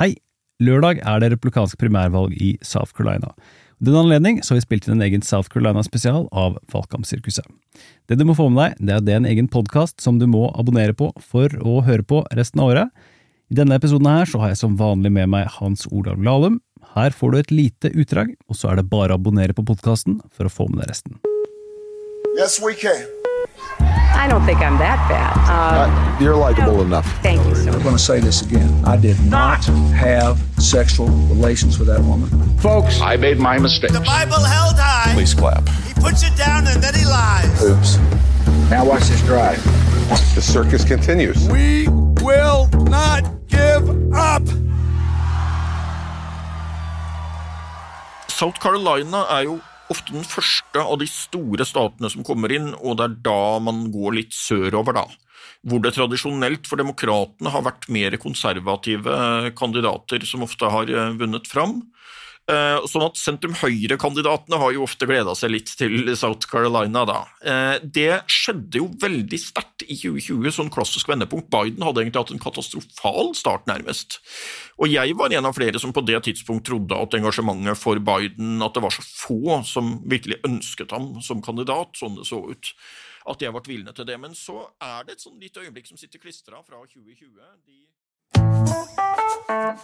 Hei! Lørdag er det republikansk primærvalg i South Carolina. I den anledning så har vi spilt inn en egen South Carolina-spesial av Valgkampsirkuset. Det du må få med deg, det er det en egen podkast som du må abonnere på for å høre på resten av året. I denne episoden her så har jeg som vanlig med meg Hans Olav Lahlum. Her får du et lite utdrag, og så er det bare å abonnere på podkasten for å få med deg resten. Yes, we can. I don't think I'm that bad. Uh, Uh, you're likable enough. thank you so I'm going to say this again. I did not have sexual relations with that woman. Folks, I made my mistake. The Bible held high. please clap. He puts it down and then he lies. Oops. Now watch this drive. The circus continues. We will not give up. South Carolina er jo ofte den første av de store statene som kommer inn, og det er da man går litt sørover, da. Hvor det tradisjonelt for demokratene har vært mer konservative kandidater som ofte har eh, vunnet fram. Eh, Sånn at sentrum-høyre-kandidatene har jo ofte gleda seg litt til South Carolina, da. Eh, Det skjedde jo veldig sterkt i 2020, sånn klassisk vendepunkt. Biden hadde egentlig hatt en katastrofal start, nærmest. Og jeg var en av flere som på det tidspunkt trodde at engasjementet for Biden, at det var så få som virkelig ønsket ham som kandidat, sånn det så ut, at jeg ble tvilende til det. Men så er det et sånn lite øyeblikk som sitter klistra fra 2020. De